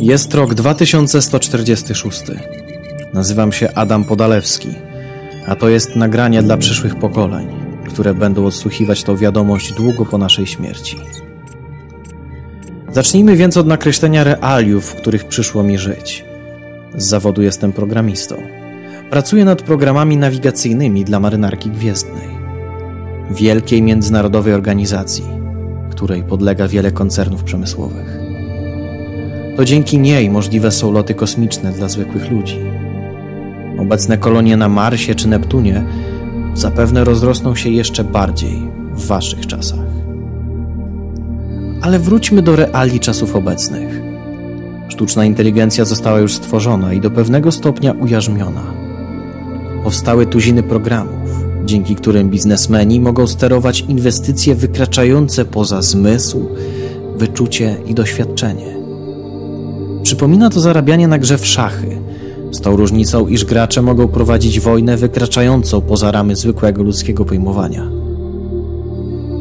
Jest rok 2146. Nazywam się Adam Podalewski, a to jest nagranie dla przyszłych pokoleń, które będą odsłuchiwać tą wiadomość długo po naszej śmierci. Zacznijmy więc od nakreślenia realiów, w których przyszło mi żyć. Z zawodu jestem programistą. Pracuję nad programami nawigacyjnymi dla marynarki gwiezdnej. Wielkiej międzynarodowej organizacji, której podlega wiele koncernów przemysłowych. To dzięki niej możliwe są loty kosmiczne dla zwykłych ludzi. Obecne kolonie na Marsie czy Neptunie zapewne rozrosną się jeszcze bardziej w waszych czasach. Ale wróćmy do reali czasów obecnych. Sztuczna inteligencja została już stworzona i do pewnego stopnia ujarzmiona. Powstały tuziny programów, dzięki którym biznesmeni mogą sterować inwestycje wykraczające poza zmysł, wyczucie i doświadczenie. Przypomina to zarabianie na grze w szachy, z tą różnicą, iż gracze mogą prowadzić wojnę wykraczającą poza ramy zwykłego ludzkiego pojmowania.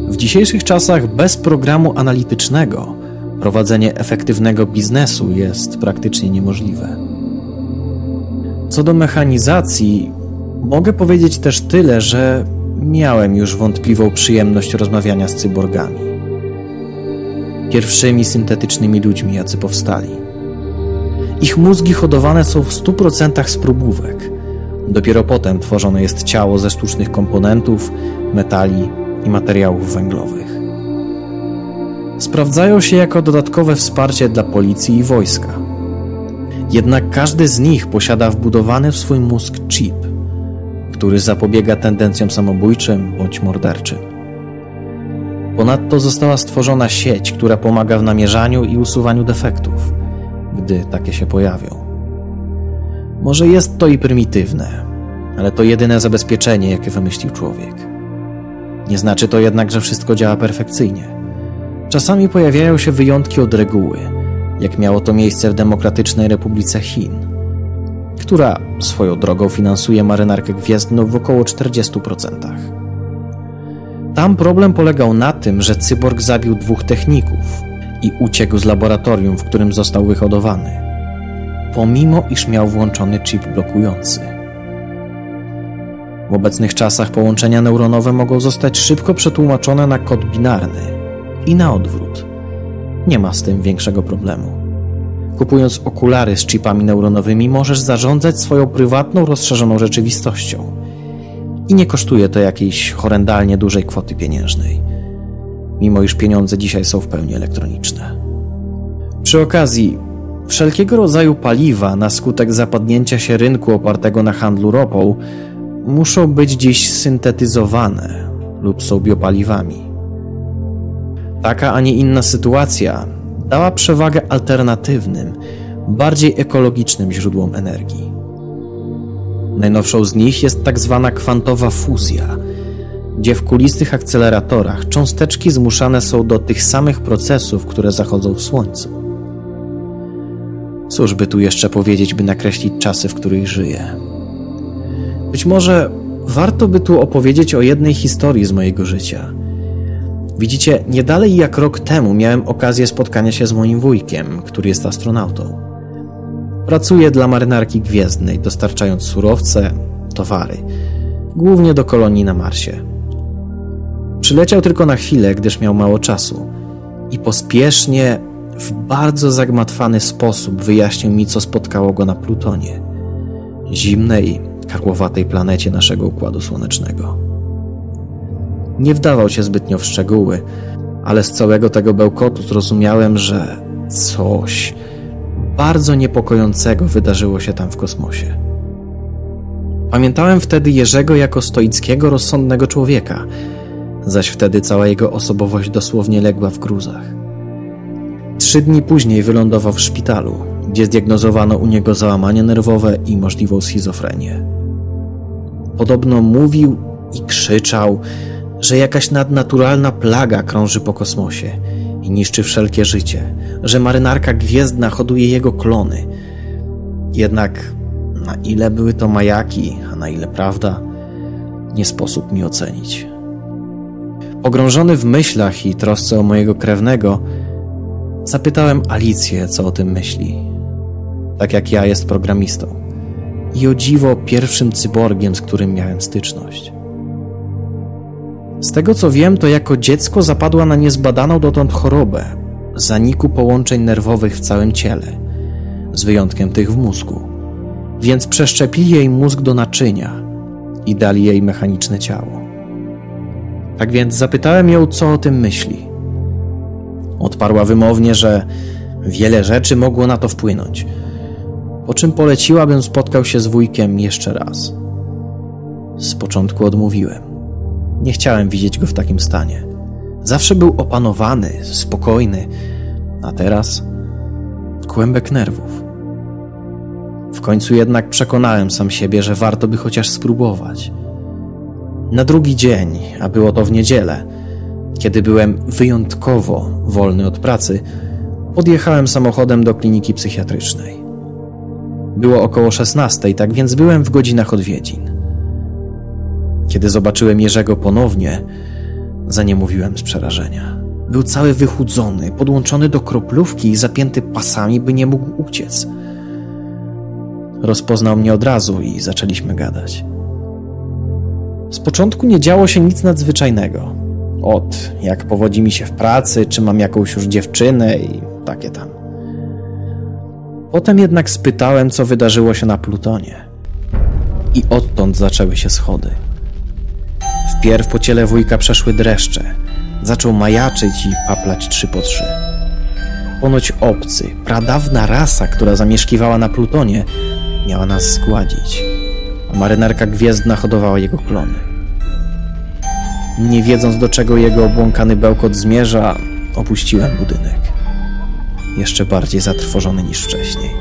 W dzisiejszych czasach bez programu analitycznego prowadzenie efektywnego biznesu jest praktycznie niemożliwe. Co do mechanizacji, mogę powiedzieć też tyle, że miałem już wątpliwą przyjemność rozmawiania z cyborgami. Pierwszymi syntetycznymi ludźmi, jacy powstali. Ich mózgi hodowane są w 100% z próbówek. Dopiero potem tworzone jest ciało ze sztucznych komponentów, metali i materiałów węglowych. Sprawdzają się jako dodatkowe wsparcie dla policji i wojska. Jednak każdy z nich posiada wbudowany w swój mózg chip, który zapobiega tendencjom samobójczym bądź morderczym. Ponadto została stworzona sieć, która pomaga w namierzaniu i usuwaniu defektów, gdy takie się pojawią. Może jest to i prymitywne, ale to jedyne zabezpieczenie, jakie wymyślił człowiek. Nie znaczy to jednak, że wszystko działa perfekcyjnie. Czasami pojawiają się wyjątki od reguły, jak miało to miejsce w Demokratycznej Republice Chin, która swoją drogą finansuje marynarkę gwiezdną w około 40%. Tam problem polegał na tym, że cyborg zabił dwóch techników i uciekł z laboratorium, w którym został wyhodowany, pomimo iż miał włączony chip blokujący. W obecnych czasach połączenia neuronowe mogą zostać szybko przetłumaczone na kod binarny i na odwrót. Nie ma z tym większego problemu. Kupując okulary z chipami neuronowymi, możesz zarządzać swoją prywatną, rozszerzoną rzeczywistością. I nie kosztuje to jakiejś horrendalnie dużej kwoty pieniężnej, mimo iż pieniądze dzisiaj są w pełni elektroniczne. Przy okazji, wszelkiego rodzaju paliwa na skutek zapadnięcia się rynku opartego na handlu ropą muszą być dziś syntetyzowane lub są biopaliwami. Taka, a nie inna sytuacja dała przewagę alternatywnym, bardziej ekologicznym źródłom energii. Najnowszą z nich jest tak zwana kwantowa fuzja, gdzie w kulistych akceleratorach cząsteczki zmuszane są do tych samych procesów, które zachodzą w Słońcu. Cóż by tu jeszcze powiedzieć, by nakreślić czasy, w których żyję? Być może warto by tu opowiedzieć o jednej historii z mojego życia – Widzicie, nie dalej jak rok temu miałem okazję spotkania się z moim wujkiem, który jest astronautą. Pracuje dla marynarki gwiezdnej, dostarczając surowce, towary, głównie do kolonii na Marsie. Przyleciał tylko na chwilę, gdyż miał mało czasu i pospiesznie, w bardzo zagmatwany sposób wyjaśnił mi, co spotkało go na Plutonie, zimnej, karłowatej planecie naszego Układu Słonecznego. Nie wdawał się zbytnio w szczegóły, ale z całego tego bełkotu zrozumiałem, że coś bardzo niepokojącego wydarzyło się tam w kosmosie. Pamiętałem wtedy Jerzego jako stoickiego, rozsądnego człowieka, zaś wtedy cała jego osobowość dosłownie legła w gruzach. Trzy dni później wylądował w szpitalu, gdzie zdiagnozowano u niego załamanie nerwowe i możliwą schizofrenię. Podobno mówił i krzyczał, że jakaś nadnaturalna plaga krąży po kosmosie i niszczy wszelkie życie, że marynarka gwiezdna hoduje jego klony. Jednak na ile były to majaki, a na ile prawda, nie sposób mi ocenić. Pogrążony w myślach i trosce o mojego krewnego, Zapytałem Alicję, co o tym myśli. Tak jak ja jest programistą. I o dziwo pierwszym cyborgiem, z którym miałem styczność. Z tego co wiem, to jako dziecko zapadła na niezbadaną dotąd chorobę zaniku połączeń nerwowych w całym ciele, z wyjątkiem tych w mózgu. Więc przeszczepili jej mózg do naczynia i dali jej mechaniczne ciało. Tak więc zapytałem ją, co o tym myśli. Odparła wymownie, że wiele rzeczy mogło na to wpłynąć, po czym poleciła, bym spotkał się z wujkiem jeszcze raz. Z początku odmówiłem. Nie chciałem widzieć go w takim stanie. Zawsze był opanowany, spokojny, a teraz kłębek nerwów. W końcu jednak przekonałem sam siebie, że warto by chociaż spróbować. Na drugi dzień, a było to w niedzielę, kiedy byłem wyjątkowo wolny od pracy, podjechałem samochodem do kliniki psychiatrycznej. Było około 16, tak więc byłem w godzinach odwiedzin. Kiedy zobaczyłem Jerzego ponownie, zaniemówiłem z przerażenia. Był cały wychudzony, podłączony do kroplówki i zapięty pasami, by nie mógł uciec. Rozpoznał mnie od razu i zaczęliśmy gadać. Z początku nie działo się nic nadzwyczajnego. Od jak powodzi mi się w pracy, czy mam jakąś już dziewczynę i takie tam. Potem jednak spytałem, co wydarzyło się na Plutonie. I odtąd zaczęły się schody. Wpierw po ciele wujka przeszły dreszcze. Zaczął majaczyć i paplać trzy po trzy. Ponoć obcy, pradawna rasa, która zamieszkiwała na Plutonie, miała nas zgładzić, marynarka gwiezdna hodowała jego klony. Nie wiedząc do czego jego obłąkany bełkot zmierza, opuściłem budynek. Jeszcze bardziej zatrwożony niż wcześniej.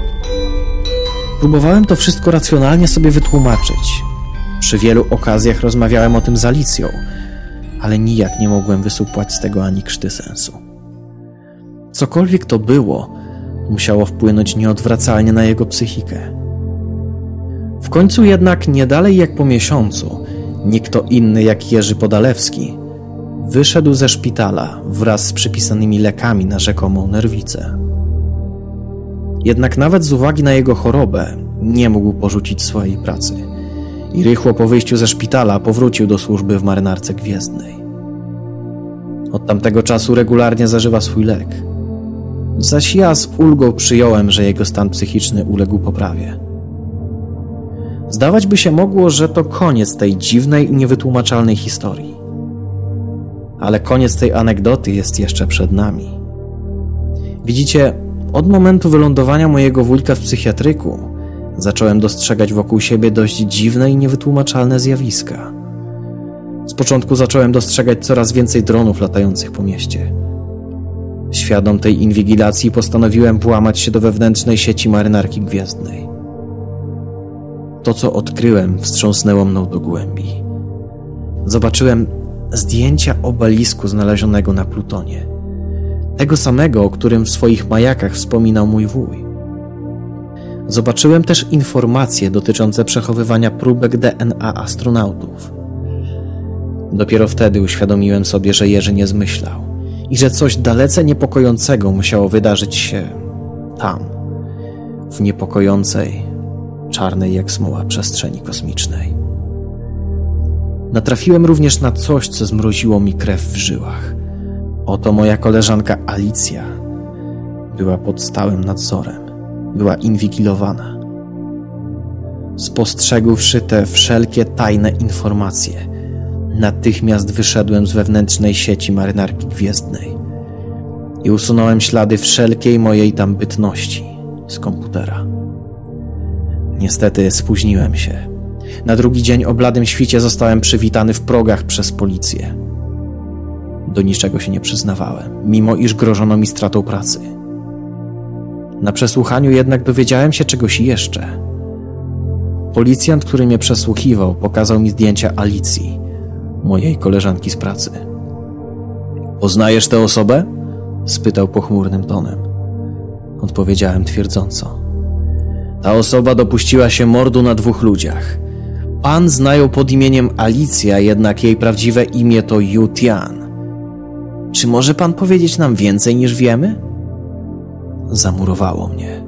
Próbowałem to wszystko racjonalnie sobie wytłumaczyć, przy wielu okazjach rozmawiałem o tym z Alicją, ale nijak nie mogłem wysupłać z tego ani krzty sensu. Cokolwiek to było, musiało wpłynąć nieodwracalnie na jego psychikę. W końcu jednak, nie dalej jak po miesiącu, nikt inny jak Jerzy Podalewski wyszedł ze szpitala wraz z przypisanymi lekami na rzekomą nerwicę. Jednak nawet z uwagi na jego chorobę nie mógł porzucić swojej pracy i rychło po wyjściu ze szpitala powrócił do służby w marynarce gwiezdnej. Od tamtego czasu regularnie zażywa swój lek. Zaś ja z ulgą przyjąłem, że jego stan psychiczny uległ poprawie. Zdawać by się mogło, że to koniec tej dziwnej i niewytłumaczalnej historii. Ale koniec tej anegdoty jest jeszcze przed nami. Widzicie, od momentu wylądowania mojego wujka w psychiatryku zacząłem dostrzegać wokół siebie dość dziwne i niewytłumaczalne zjawiska. Z początku zacząłem dostrzegać coraz więcej dronów latających po mieście. Świadom tej inwigilacji postanowiłem włamać się do wewnętrznej sieci marynarki gwiezdnej. To, co odkryłem, wstrząsnęło mną do głębi. Zobaczyłem zdjęcia obelisku znalezionego na Plutonie. Tego samego, o którym w swoich majakach wspominał mój wuj. Zobaczyłem też informacje dotyczące przechowywania próbek DNA astronautów. Dopiero wtedy uświadomiłem sobie, że Jerzy nie zmyślał i że coś dalece niepokojącego musiało wydarzyć się tam, w niepokojącej, czarnej jak smoła przestrzeni kosmicznej. Natrafiłem również na coś, co zmroziło mi krew w żyłach. Oto moja koleżanka Alicja była pod stałym nadzorem była inwigilowana. Spostrzegłszy te wszelkie tajne informacje, natychmiast wyszedłem z wewnętrznej sieci marynarki gwiezdnej i usunąłem ślady wszelkiej mojej tam bytności z komputera. Niestety spóźniłem się. Na drugi dzień o bladym świcie zostałem przywitany w progach przez policję. Do niczego się nie przyznawałem, mimo iż grożono mi stratą pracy. Na przesłuchaniu jednak dowiedziałem się czegoś jeszcze. Policjant, który mnie przesłuchiwał, pokazał mi zdjęcia Alicji, mojej koleżanki z pracy. Poznajesz tę osobę? spytał pochmurnym tonem. Odpowiedziałem twierdząco. Ta osoba dopuściła się mordu na dwóch ludziach. Pan znają pod imieniem Alicja, jednak jej prawdziwe imię to Yu Tian. Czy może pan powiedzieć nam więcej niż wiemy? zamurowało mnie,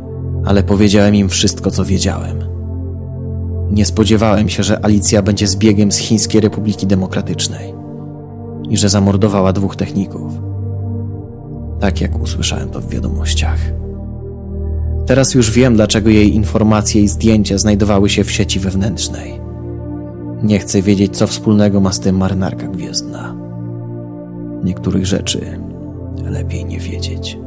ale powiedziałem im wszystko, co wiedziałem. Nie spodziewałem się, że Alicja będzie zbiegiem z Chińskiej Republiki Demokratycznej i że zamordowała dwóch techników. Tak jak usłyszałem to w wiadomościach. Teraz już wiem, dlaczego jej informacje i zdjęcia znajdowały się w sieci wewnętrznej. Nie chcę wiedzieć, co wspólnego ma z tym marynarka gwiezdna. Niektórych rzeczy lepiej nie wiedzieć.